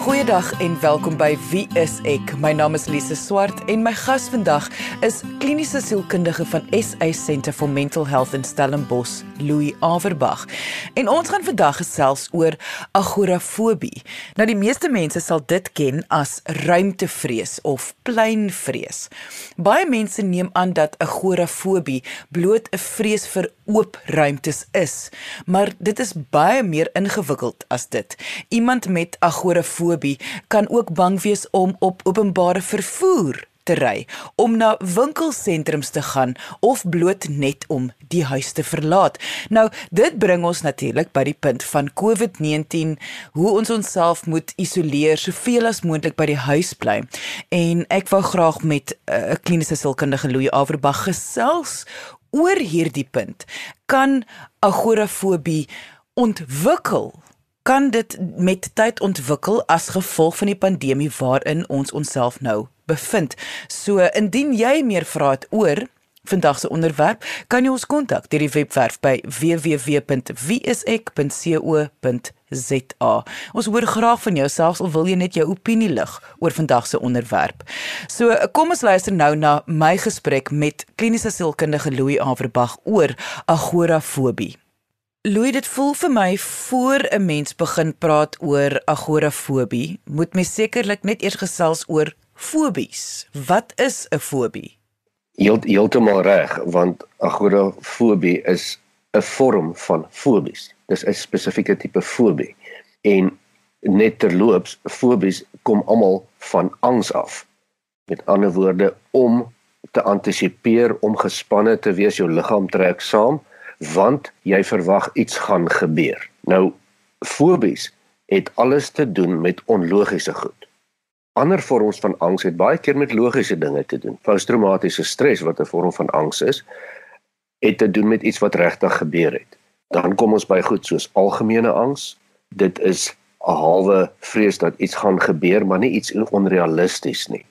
Goeiedag en welkom by Wie is ek? My naam is Lise Swart en my gas vandag is kliniese sielkundige van SA Centre for Mental Health in Stellenbosch, Louis Averbag. En ons gaan vandag gesels oor agorafobie. Nou die meeste mense sal dit ken as ruimtevrees of pleinvrees. Baie mense neem aan dat agorafobie bloot 'n vrees vir oop ruimtes is, maar dit is baie meer ingewikkeld as dit. Iemand met agorafobie agorafobie kan ook bang wees om op openbare vervoer te ry, om na winkelsentrums te gaan of bloot net om die huis te verlaat. Nou, dit bring ons natuurlik by die punt van COVID-19, hoe ons onsself moet isoleer soveel as moontlik by die huis bly. En ek wou graag met eh, 'n uh, kliniese sielkundige Louis Averbag gesels oor hierdie punt. Kan agorafobie ontwikkel kan dit met tyd ontwikkel as gevolg van die pandemie waarin ons onsself nou bevind. So indien jy meer vra het oor vandag se onderwerp, kan jy ons kontak deur die webwerf by www.wieisek.co.za. Ons hoor graag van jou selfs al wil jy net jou opinie lig oor vandag se onderwerp. So kom ons luister nou na my gesprek met kliniese sielkundige Louis Averbag oor agorafobie. Louis, dit voel vir my voor 'n mens begin praat oor agorafobie, moet mens sekerlik net eers gesels oor fobies. Wat is 'n fobie? Heel heeltemal reg, want agorafobie is 'n vorm van fobies. Dis 'n spesifieke tipe fobie. En net terloops, fobies kom almal van angs af. Met ander woorde, om te antisipeer, om gespanne te wees, jou liggaam trek saam want jy verwag iets gaan gebeur. Nou fobies het alles te doen met onlogiese goed. Ander vorms van angs het baie keer met logiese dinge te doen. Posttraumatiese stres wat 'n vorm van angs is, het te doen met iets wat regtig gebeur het. Dan kom ons by goed soos algemene angs. Dit is 'n halwe vrees dat iets gaan gebeur, maar nie iets onrealisties nie.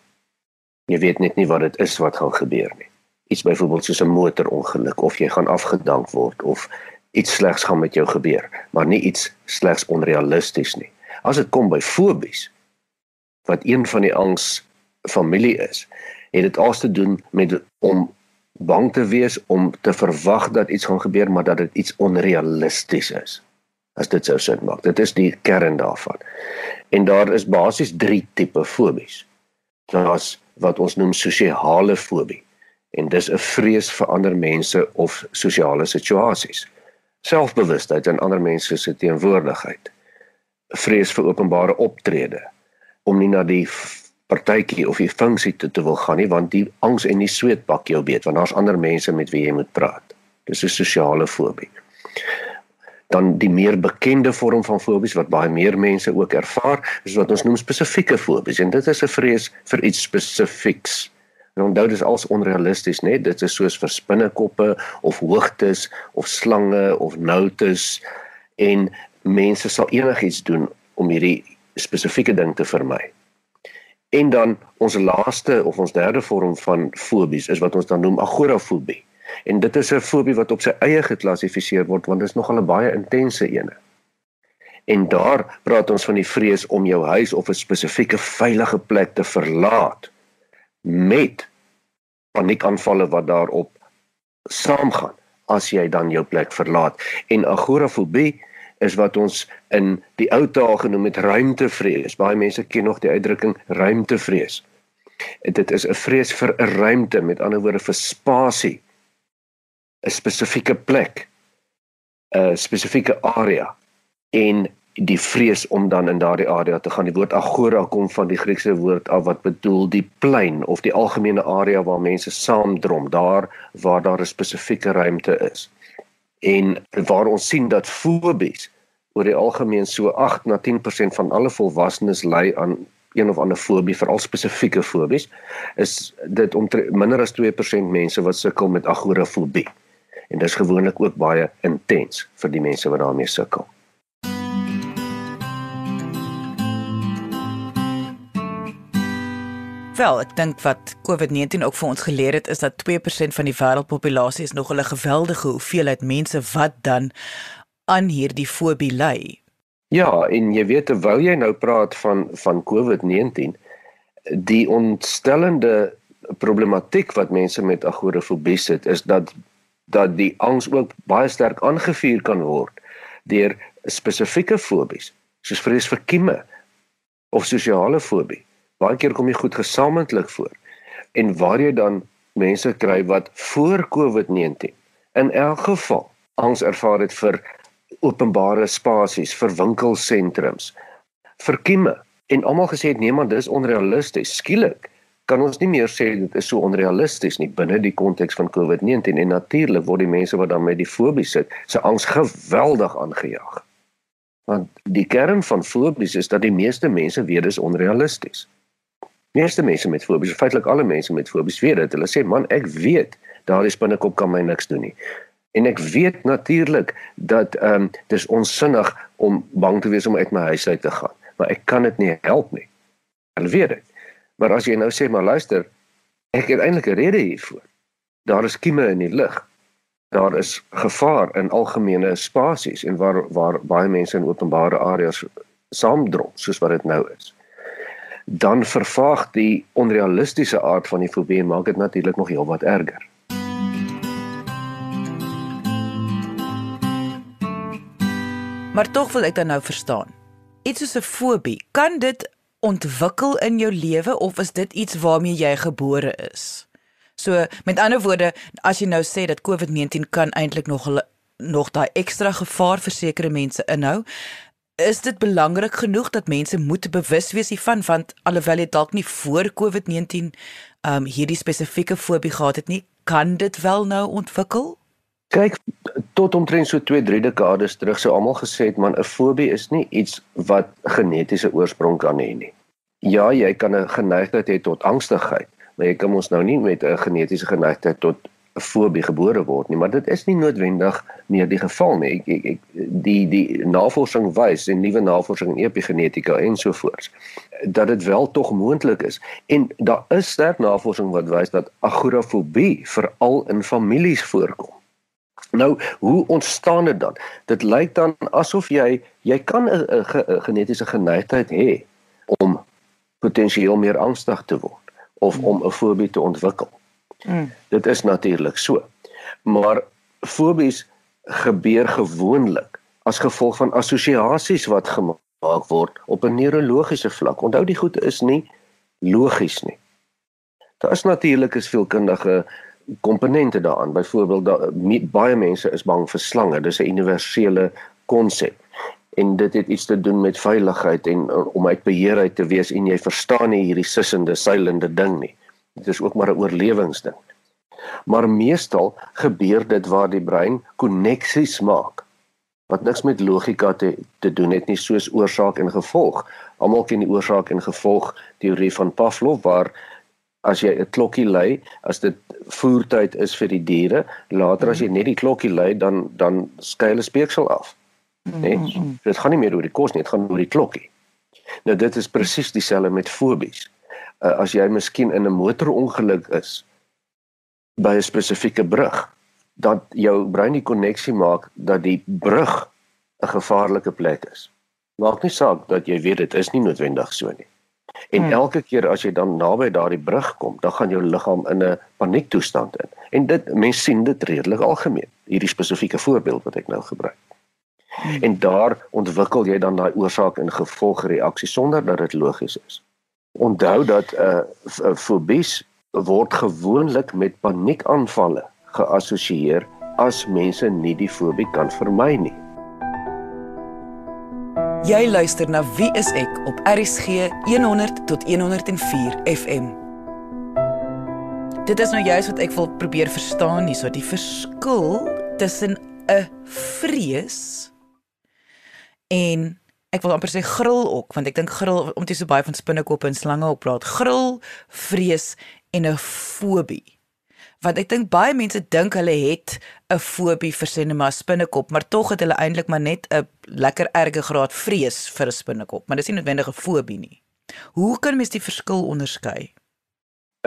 Jy weet net nie wat dit is wat gaan gebeur nie iets byvoorbeeld soos 'n motorongeluk of jy gaan afgedank word of iets slegs gaan met jou gebeur, maar nie iets slegs onrealisties nie. As dit kom by fobies wat een van die angs familie is, het dit alles te doen met om bang te wees om te verwag dat iets gaan gebeur maar dat dit iets onrealisties is. As dit sou sin maak. Dit is die kern daarvan. En daar is basies 3 tipe fobies. Daar's wat ons noem sosiale fobie en dis 'n vrees vir ander mense of sosiale situasies. Selfbewustheid in ander mense se teenwoordigheid. Vrees vir openbare optrede om nie na die partytjie of die funksie toe te wil gaan nie want die angs en die sweet pak jou beet want daar's ander mense met wie jy moet praat. Dis 'n sosiale fobie. Dan die meer bekende vorm van fobies wat baie meer mense ook ervaar, is wat ons noem spesifieke fobies en dit is 'n vrees vir iets spesifieks. En onthou dis als onrealisties, né? Dit is soos vir spinnekoppe of hoogtes of slange of noutes en mense sal enigiets doen om hierdie spesifieke ding te vermy. En dan ons laaste of ons derde vorm van fobies is wat ons dan noem agorafobie. En dit is 'n fobie wat op sy eie geklassifiseer word want dit is nogal 'n baie intense ene. En daar praat ons van die vrees om jou huis of 'n spesifieke veilige plek te verlaat met paniekaanvalle wat daarop saamgaan as jy dan jou plek verlaat. En agorafobie is wat ons in die ou taal genoem het ruimtevrees. Baie mense ken nog die uitdrukking ruimtevrees. En dit is 'n vrees vir 'n ruimte met ander woorde vir spasie 'n spesifieke plek 'n spesifieke area. En die vrees om dan in daardie area te gaan. Die woord agora kom van die Griekse woord af wat bedoel die plein of die algemene area waar mense saamdrom, daar waar daar 'n spesifieke ruimte is. En waar ons sien dat fobies oor die algemeen so 8 na 10% van alle volwassenes ly aan een of ander fobie, veral spesifieke fobies, is dit minder as 2% mense wat sukkel met agorafobie. En dis gewoonlik ook baie intens vir die mense wat daarmee sukkel. Wel, ek dink wat COVID-19 ook vir ons geleer het is dat 2% van die wêreldpopulasie is nog 'n geweldige hoeveelheid mense wat dan aan hierdie fobie ly. Ja, en jy weet terwyl jy nou praat van van COVID-19, die ontstellende problematiek wat mense met agorafobie sit is dat dat die angs ook baie sterk aangevuur kan word deur spesifieke fobies soos vrees vir kieme of sosiale fobie. Baie keer kom jy goed gesamentlik voor. En waar jy dan mense kry wat voor COVID-19 in elk geval angs ervaar het vir openbare spasies, vir winkelsentrums, vir kieme en almal gesê het nee man, dis onrealisties. Skielik kan ons nie meer sê dit is so onrealisties nie binne die konteks van COVID-19 en natuurlik word die mense wat dan met die fobie sit, se angs geweldig aangejaag. Want die kern van fobies is dat die meeste mense weet dis onrealisties. Meeste mense met fobies, feitelik alle mense met fobies weet dit. Hulle sê man, ek weet daardie spinnekop kan my niks doen nie. En ek weet natuurlik dat ehm um, dis onsinnig om bang te wees om uit my huis uit te gaan, maar ek kan dit nie help nie. Hulle weet dit. Maar as jy nou sê maar luister, ek het eintlik 'n rede hiervoor. Daar is kieme in die lug. Daar is gevaar in algemene spasies en waar waar baie mense in openbare areas saamdrom soos wat dit nou is. Dan vervaag die onrealistiese aard van die fobie en maak dit natuurlik nog heelwat erger. Maar tog wil ek dan nou verstaan. Iets soos 'n fobie, kan dit ontwikkel in jou lewe of is dit iets waarmee jy gebore is? So met ander woorde, as jy nou sê dat COVID-19 kan eintlik nog nog daai ekstra gevaar vir sekere mense inhou, is dit belangrik genoeg dat mense moet bewus wees hiervan want alhoewel jy dalk nie voor COVID-19 um hierdie spesifieke fobie gehad het nie, kan dit wel nou ontwikkel? Kyk, tot omtrent so 2-3 dekades terug sou almal gesê het man 'n fobie is nie iets wat genetiese oorsprong kan hê nie. Ja, jy kan 'n geneigtheid hê tot angstigheid, maar jy kan mos nou nie met 'n genetiese geneigtheid tot fobie gebore word nie, maar dit is nie noodwendig meer die geval nie. Ek, ek, ek die die navorsing wys en nuwe navorsing in epigenetika en so voort dat dit wel tog moontlik is. En daar is sterk navorsing wat wys dat agorafobie veral in families voorkom. Nou, hoe ontstaan dit dan? Dit lyk dan asof jy jy kan 'n genetiese geneigtheid hê om potensieel meer angstig te word of om 'n fobie te ontwikkel. Mm. Dit is natuurlik so. Maar fobies gebeur gewoonlik as gevolg van assosiasies wat gemaak word op 'n neurologiese vlak. Onthou die goed is nie logies nie. Daar is natuurlik is veelkundige komponente daaraan. Byvoorbeeld da, baie mense is bang vir slange. Dis 'n universele konsep. En dit het iets te doen met veiligheid en om uit beheer uit te wees en jy verstaan nie hierdie sissende, seilende ding nie. Dit is ook maar 'n oorlewingsding. Maar meestal gebeur dit waar die brein koneksies maak wat niks met logika te te doen het nie soos oorsaak en gevolg. Almal ken die oorsaak en gevolg teorie van Pavlov waar as jy 'n klokkie lui, as dit voertyd is vir die diere, later as jy net die klokkie lui, dan dan skuil 'n speeksel af. Nee, dit gaan nie meer oor die kos nie, dit gaan oor die klokkie. Nou dit is presies dieselfde met fobies. Uh, as jy miskien in 'n motorongeluk is by 'n spesifieke brug, dat jou brein die koneksie maak dat die brug 'n gevaarlike plek is. Maak nie saak dat jy weet dit is nie noodwendig so nie. En hmm. elke keer as jy dan naby daardie brug kom, dan gaan jou liggaam in 'n paniektoestand in. En dit mense sien dit redelik algemeen, hierdie spesifieke voorbeeld wat ek nou gebruik. Hmm. En daar ontwikkel jy dan daai oorsaak en gevolgreaksie sonder dat dit logies is. Onthou dat 'n uh, uh, fobies word gewoonlik met paniekaanvalle geassosieer as mense nie die fobie kan vermy nie. Jy luister na Wie is ek op RCG 100 tot 104 FM. Dit is nou juist wat ek wil probeer verstaan hier, so die verskil tussen 'n vrees en ek wil amper sê gril ook, want ek dink gril om te so baie van spinnekoppe en slange op praat. Gril, vrees en 'n fobie want ek dink baie mense dink hulle het 'n fobie vir sinema spinnekop, maar tog het hulle eintlik maar net 'n lekker erge graad vrees vir 'n spinnekop, maar dis nie noodwendig 'n fobie nie. Hoe kan mens die verskil onderskei?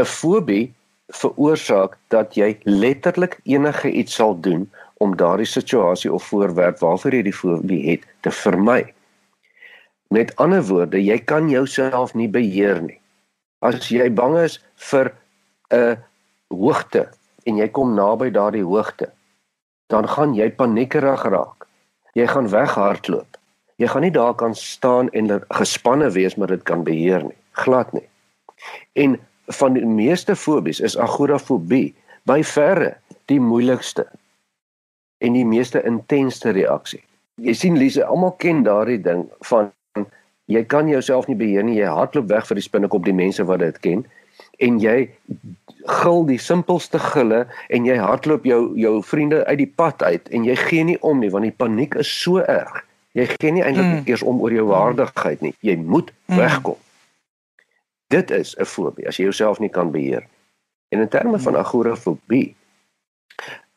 'n Fobie veroorsaak dat jy letterlik enige iets sal doen om daardie situasie of voorwerp waarvoor jy die fobie het te vermy. Met ander woorde, jy kan jouself nie beheer nie. As jy bang is vir 'n hoogte en jy kom naby daardie hoogte, dan gaan jy paniekerig raak. Jy gaan weghardloop. Jy gaan nie daar kan staan en gespanne wees maar dit kan beheer nie. Glad nie. En van die meeste fobies is agorafobie by verre die moeilikste en die meeste intense reaksie. Jy sien Lise, almal ken daardie ding van jy kan jouself nie beheer nie. Jy hardloop weg vir die spinnekop die mense wat dit ken en jy gil die simpelste gille en jy hardloop jou jou vriende uit die pad uit en jy gee nie om nie want die paniek is so erg. Jy gee nie eintlik mm. eers om oor jou waardigheid nie. Jy moet mm. wegkom. Dit is 'n fobie as jy jouself nie kan beheer. En in terme van agorafobie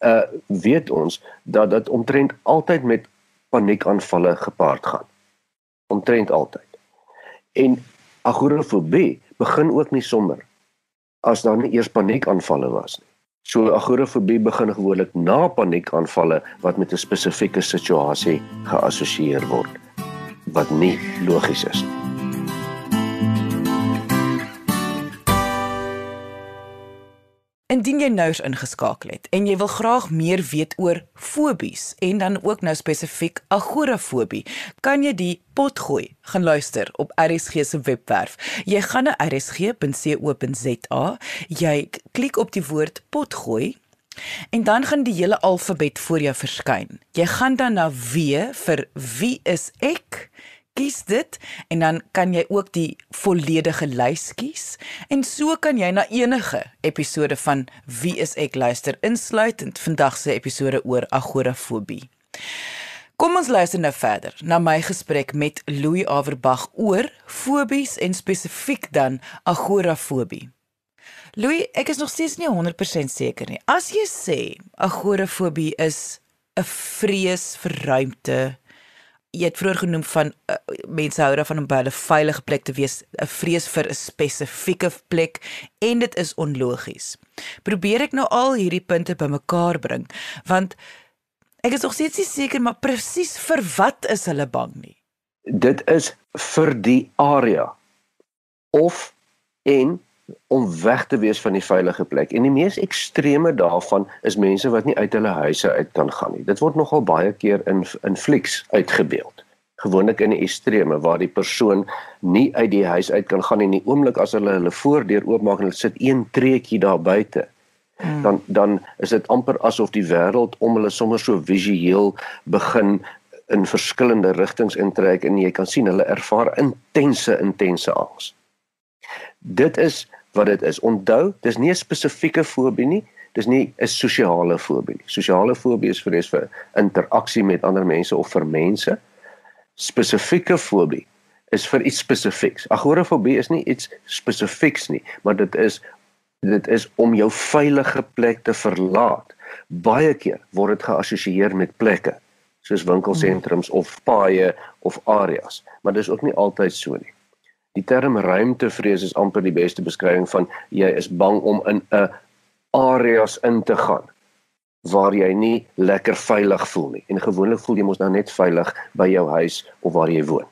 uh weet ons dat dit omtrent altyd met paniekaanvalle gepaard gaan. Omtrent altyd. En agorafobie begin ook nie sommer as daar nie eers paniekaanvalle was nie. So agorafobie begin gewoonlik na paniekaanvalle wat met 'n spesifieke situasie geassosieer word wat nie logies is nie. Indien jy nou ingeskakel het en jy wil graag meer weet oor fobies en dan ook nou spesifiek agorafobie, kan jy die potgooi gaan luister op RSG se webwerf. Jy gaan na rsg.co.za, jy klik op die woord potgooi en dan gaan die hele alfabet voor jou verskyn. Jy gaan dan na W vir wie is ek? Kies dit en dan kan jy ook die volledige lys kies en so kan jy na enige episode van Wie is ek luister insluitend vandag se episode oor agorafobie. Kom ons luister nou verder na my gesprek met Louis Averbag oor fobies en spesifiek dan agorafobie. Louis, ek is nog steeds nie 100% seker nie. As jy sê agorafobie is 'n vrees vir ruimte, jy het vroeër genoem van uh, mense hou daarvan om by 'n veilige plek te wees, 'n vrees vir 'n spesifieke plek en dit is onlogies. Probeer ek nou al hierdie punte bymekaar bring want ek is nog steeds nie seker maar presies vir wat is hulle bang nie. Dit is vir die area of en om weg te wees van die veilige plek. En die mees ekstreme daarvan is mense wat nie uit hulle huise uit kan gaan nie. Dit word nogal baie keer in in flieks uitgebeeld. Gewoonlik in die ekstreme waar die persoon nie uit die huis uit kan gaan nie. In die oomblik as hulle hulle voordeur oopmaak en hulle sit een treukie daar buite, hmm. dan dan is dit amper asof die wêreld om hulle sommer so visueel begin in verskillende rigtings intrek en jy kan sien hulle ervaar intense intense angs. Dit is wat dit is. Onthou, dis nie 'n spesifieke fobie nie, dis nie 'n sosiale fobie nie. Sosiale fobie is vrees vir interaksie met ander mense of vir mense. Spesifieke fobie is vir iets spesifieks. Agorafobie is nie iets spesifieks nie, maar dit is dit is om jou veilige plek te verlaat. Baie keer word dit geassosieer met plekke soos winkelsentrums of paaie of areas, maar dis ook nie altyd so nie. Die term ruimtevrees is amper die beste beskrywing van jy is bang om in 'n areas in te gaan waar jy nie lekker veilig voel nie. En gewoonlik voel jy mos nou net veilig by jou huis of waar jy woon.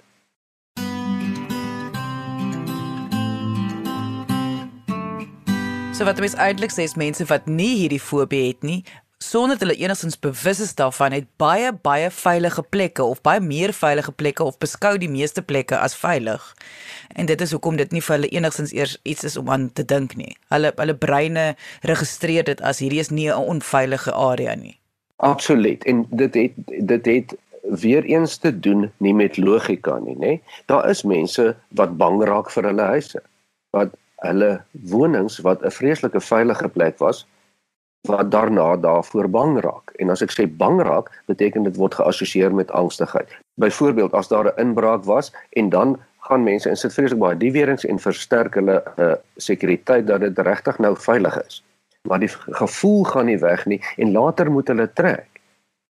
So wat mens eintlik sê is mense wat nie hierdie fobie het nie, sonder dat hulle enigstens bewus is daarvan het baie baie veilige plekke of baie meer veilige plekke of beskou die meeste plekke as veilig. En dit is hoekom dit nie vir hulle enigstens eers iets is om aan te dink nie. Hulle hulle breine registreer dit as hierdie is nie 'n onveilige area nie. Absoluut. En dit het dit het weer eens te doen nie met logika nie, nê? Daar is mense wat bang raak vir hulle huise. Wat hulle wonings wat 'n vreeslike veilige plek was, wat daarna daarvoor bang raak. En as ek sê bang raak, beteken dit word geassosieer met angstigheid. Byvoorbeeld as daar 'n inbraak was en dan gaan mense in sit vreeslik baie diewerings en versterk hulle uh, sekuriteit dat dit regtig nou veilig is. Maar die gevoel gaan nie weg nie en later moet hulle trek.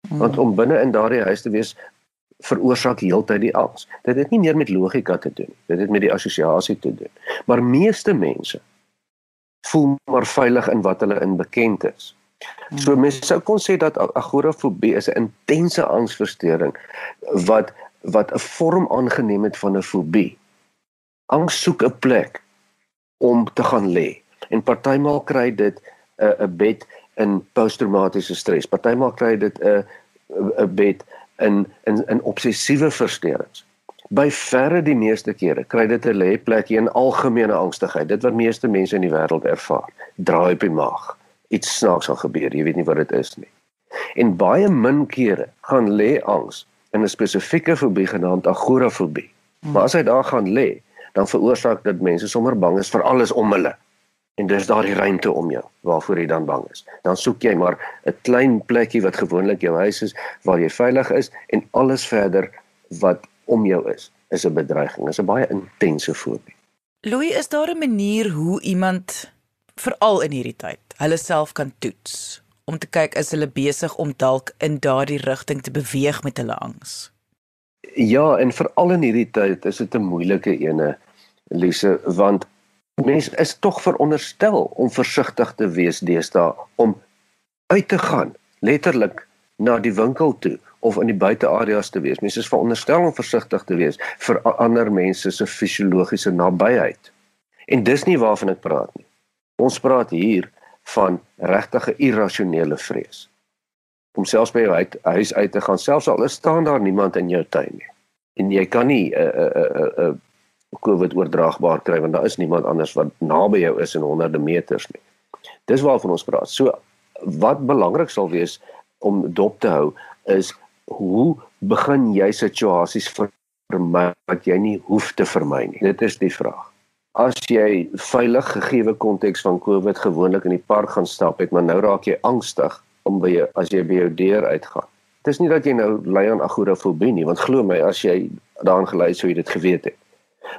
Want om binne in daardie huis te wees veroorsaak heeltyd die angs. Dit het nie meer met logika te doen. Dit het met die assosiasie te doen. Maar meeste mense voel maar veilig in wat hulle in bekend is. So mense sou kon sê dat agorafobie is 'n intense angsversteuring wat wat 'n vorm aangeneem het van 'n fobie. Angs soek 'n plek om te gaan lê. En partymal kry dit 'n 'n bed in posttraumatiese stres. Partymal kry dit 'n 'n bed in in in obsessiewe versteurings. By verre die meeste kere kry dit 'n lêplekkie in algemene angstigheid. Dit wat meeste mense in die wêreld ervaar. Draai op die maag. Iets snaaks sal gebeur. Jy weet nie wat dit is nie. En baie min kere gaan lê angs in 'n spesifieke fobie genaamd agorafobie. Maar as hy daar gaan lê, dan veroorsaak dit mense sommer bang is vir alles om hulle en dis daardie ruimte om jou waarvoor jy dan bang is. Dan soek jy maar 'n klein plekkie wat gewoonlik jou huis is waar jy veilig is en alles verder wat om jou is is 'n bedreiging. Is 'n baie intense fobie. Louis, is daar 'n manier hoe iemand veral in hierdie tyd hulle self kan toets om te kyk is hulle besig om dalk in daardie rigting te beweeg met hulle angs? Ja, en veral in hierdie tyd is dit 'n moeilike ene, Lise, want Mense is tog veronderstel om versigtig te wees deesdae om uit te gaan, letterlik na die winkel toe of in die buiteareas te wees. Mense is veronderstel om versigtig te wees vir ander mense se fisiologiese nabyheid. En dis nie waarvan ek praat nie. Ons praat hier van regtige irrasionele vrees. Om selfs by jou huis uit te gaan, selfs al staan daar niemand in jou tuin nie. En jy kan nie 'n uh, 'n uh, 'n uh, 'n uh, COVID oordraagbaar kry want daar is niemand anders wat naby jou is in honderde meters nie. Dis waarvan ons praat. So wat belangrik sal wees om dop te hou is hoe begin jy situasies vermy wat jy nie hoef te vermy nie. Dit is die vraag. As jy veilig gegeewe konteks van COVID gewoonlik in die park gaan stap het, maar nou raak jy angstig om by jou as jy by jou deur uitgaan. Dit is nie dat jy nou ly aan agorafobie nie, want glo my, as jy daaraan gelei sou jy dit geweet het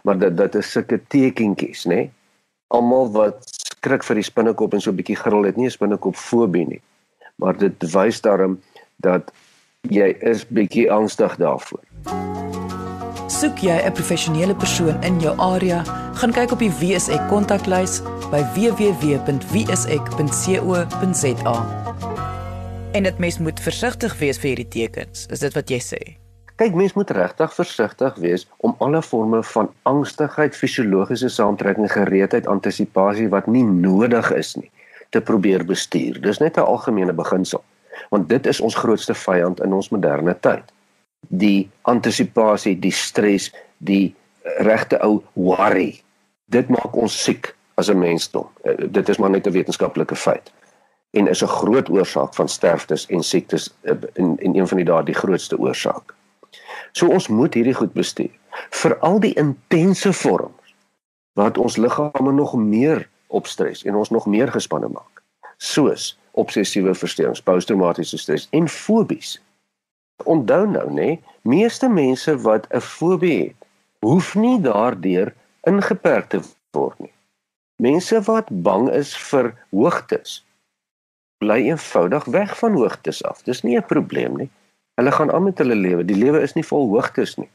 maar dit dit is sulke tekentjies nê nee? almal wat skrik vir die spinnekop en so 'n bietjie gril het nie 'n spinnekop fobie nie maar dit wys daarom dat jy is bietjie angstig daarvoor. Soek jy 'n professionele persoon in jou area gaan kyk op die WSE kontaklys by www.wse.co.za en dit mens moet versigtig wees vir hierdie tekens is dit wat jy sê? Kyk, mens moet regtig versigtig wees om alle forme van angstigheid, fisiologiese saamtrekking, gereedheid, antisisipasie wat nie nodig is nie, te probeer bestuur. Dis net 'n algemene beginsel, want dit is ons grootste vyand in ons moderne tyd. Die antisisipasie, die stres, die regte ou worry. Dit maak ons siek as 'n mensdom. Eh, dit is maar net 'n wetenskaplike feit en is 'n groot oorsaak van sterftes en siektes eh, en en een van die daardie grootste oorsake. So ons moet hierdie goed bestuur. Veral die intense vorms wat ons liggame nog meer opstres en ons nog meer gespanne maak. Soos obsessiewe versteurings, posttraumatiese stres en fobies. Onthou nou nê, meeste mense wat 'n fobie het, hoef nie daardeur ingeperk te word nie. Mense wat bang is vir hoogtes bly eenvoudig weg van hoogtes af. Dis nie 'n probleem nie. Hulle gaan aan met hulle lewe. Die lewe is nie vol hoogtes nie.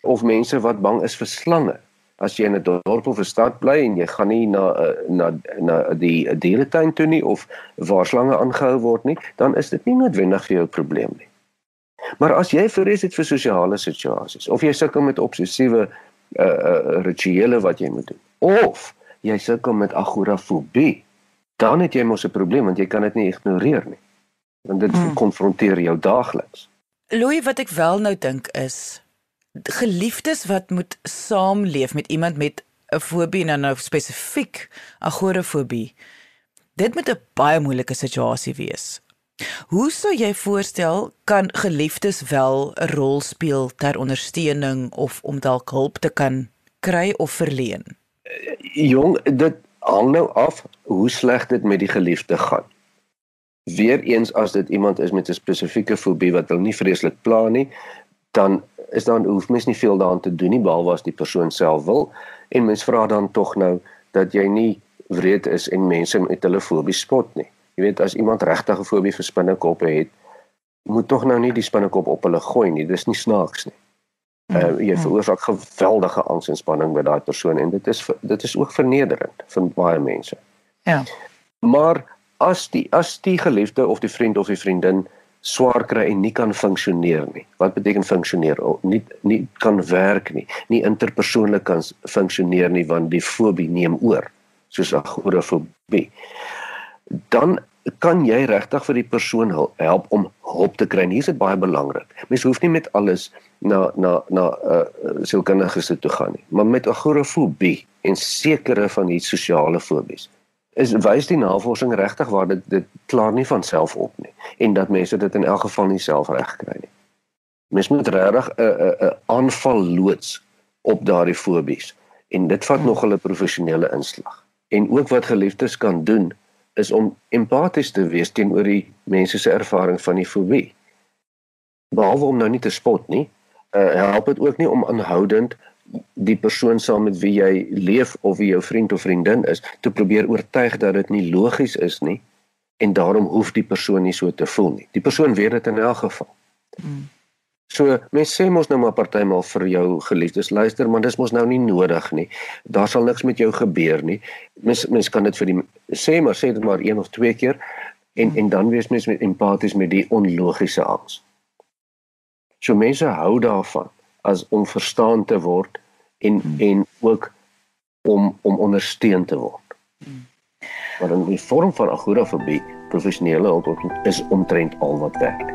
Of mense wat bang is vir slange. As jy in 'n dorp of 'n stad bly en jy gaan nie na eh, na na die dieretuin toe nie of waar slange aangehou word nie, dan is dit nie noodwendig vir jou 'n probleem nie. Maar as jy vrees het vir sosiale situasies of jy sukkel met obsessiewe uh uh rituele wat jy moet doen of jy sukkel met agorafobie, dan het jy mos 'n probleem want jy kan dit nie ignoreer nie want dit hmm. konfronteer jou daagliks. Louis wat ek wel nou dink is geliefdes wat moet saamleef met iemand met 'n fobie en nou spesifiek agorafobie. Dit moet 'n baie moeilike situasie wees. Hoe sou jy voorstel kan geliefdes wel 'n rol speel ter ondersteuning of om dalk hulp te kan kry of verleen? Jong, dit hang nou af hoe sleg dit met die geliefde gaan. Weereens as dit iemand is met 'n spesifieke fobie wat hulle nie vreeslik pla nie, dan is dan hoef mens nie veel daaraan te doen nie behalwe as die persoon self wil en mens vra dan tog nou dat jy nie wreed is en mense met hulle fobie spot nie. Jy weet as iemand regtig 'n fobie vir spinnekoppe het, moet tog nou nie die spinnekop op hulle gooi nie. Dis nie snaaks nie. Uh, jy veroorsaak geweldige angs en spanning by daai persoon en dit is dit is ook vernederend vir baie mense. Ja. Maar as die as die geliefde of die vriend of die vriendin swaar kry en nie kan funksioneer nie. Wat beteken funksioneer? Nie nie kan werk nie, nie interpersoonlik kan funksioneer nie want die fobie neem oor, soos agorafobie. Dan kan jy regtig vir die persoon help om hulp te kry. Hier is dit baie belangrik. Mens hoef nie met alles na na na uh sielkundiges toe gaan nie, maar met agorafobie en sekere van die sosiale fobies is wys die navorsing regtig waar dit dit klaar nie van self op nie en dat mense dit in elk geval nie self reg kry nie. Mens moet regtig 'n 'n 'n aanval loods op daardie fobies en dit vat nog 'n professionele inslag. En ook wat geliefdes kan doen is om empaties te wees teenoor die mense se ervaring van die fobie. Behalwe om nou nie te spot nie, uh, help dit ook nie om aanhoudend die persoon saam met wie jy leef of wie jou vriend of vriendin is te probeer oortuig dat dit nie logies is nie en daarom hoef die persoon nie so te voel nie. Die persoon weet dit in elk geval. Hmm. So mense sê mos nou maar partymal vir jou geliefdes luister maar dis mos nou nie nodig nie. Daar sal niks met jou gebeur nie. Mens mens kan dit vir die sê maar sê dit maar een of twee keer en en dan wees mens met empaties met die onlogiese angs. So mense hou daarvan as om verstaan te word en hmm. en ook om om ondersteun te word. Hmm. Maar in die vorm van agorafobie, professionele hulp is omtrent al wat werk.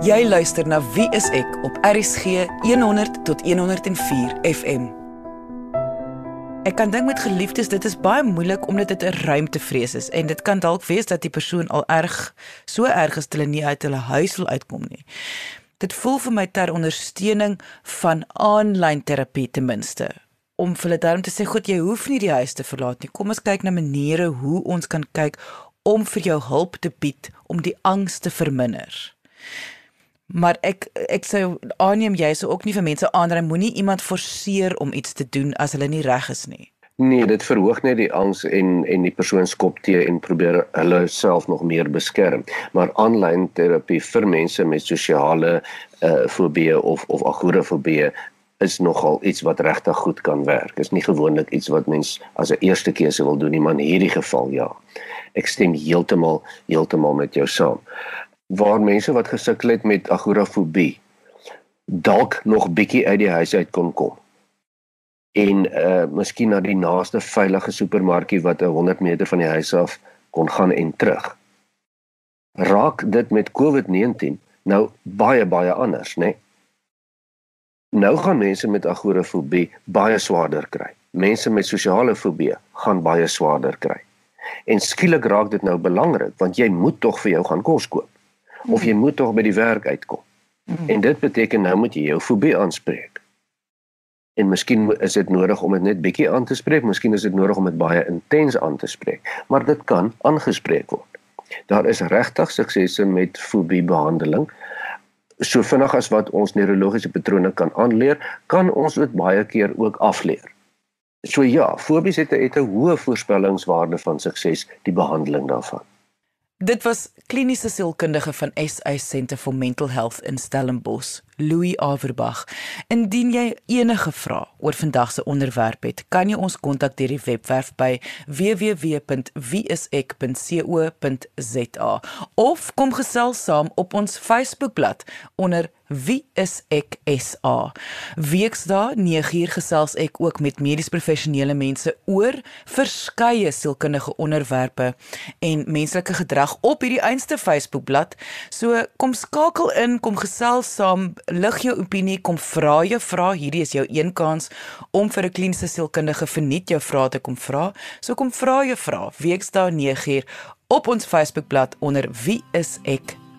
Jy luister na Wie is ek op RSG 100 tot 104 FM. Ek kan dink met geliefdes dit is baie moeilik omdat dit 'n ruimtevrees is en dit kan dalk wees dat die persoon al erg so erg is dat hulle nie uit hulle huis wil uitkom nie dit voel vir my ter ondersteuning van aanlyn terapie ten minste. Om vir hulle daarom te sê goed jy hoef nie die huis te verlaat nie. Kom ons kyk na maniere hoe ons kan kyk om vir jou hulp te bied om die angs te verminder. Maar ek ek sou aanneem jy sou ook nie vir mense aanraai moenie iemand forceer om iets te doen as hulle nie reg is nie Nee, dit verhoog net die angs en en die persoon skop teë en probeer hulle self nog meer beskerm. Maar aanlyn terapie vir mense met sosiale uh fobieë of of agorafobieë is nogal iets wat regtig goed kan werk. Is nie gewoonlik iets wat mens as 'n eerste keuse wil doen nie, maar in hierdie geval ja. Ek stem heeltemal heeltemal met jou saam. Waar mense wat gesukkel het met agorafobie dalk nog bietjie uit die huis uit kon kom en uh miskien na die naaste veilige supermarkie wat 'n 100 meter van die huis af kon gaan en terug. Raak dit met COVID-19 nou baie baie anders, né? Nee? Nou gaan mense met agorafobie baie swaarder kry. Mense met sosiale fobie gaan baie swaarder kry. En skielik raak dit nou belangrik want jy moet tog vir jou gaan kos koop of jy moet tog by die werk uitkom. Mm. En dit beteken nou moet jy jou fobie aanspreek en miskien is dit nodig om dit net bietjie aan te spreek, miskien is dit nodig om dit baie intens aan te spreek, maar dit kan aangespreek word. Daar is regtig suksese met fobie behandeling. So vinnig as wat ons neurologiese patrone kan aanleer, kan ons dit baie keer ook afleer. So ja, fobies het 'n hoë voorspellingswaarde van sukses die behandeling daarvan. Dit was kliniese sielkundige van SA Centre for Mental Health in Stellenbosch, Louis Averbag. Indien jy enige vrae oor vandag se onderwerp het, kan jy ons kontak deur die webwerf by www.wieisek.co.za of kom gesels saam op ons Facebookblad onder Wie is ek SA? Weksdae 9uur gesels ek ook met medies professionele mense oor verskeie sielkundige onderwerpe en menslike gedrag op hierdie einste Facebookblad. So kom skakel in, kom gesels saam, lig jou opinie, kom vra jou vrae. Hierdie is jou een kans om vir 'n kliniese sielkundige verniet jou vrae te kom vra. So kom vra jou vrae. Weksdae 9uur op ons Facebookblad onder Wie is ek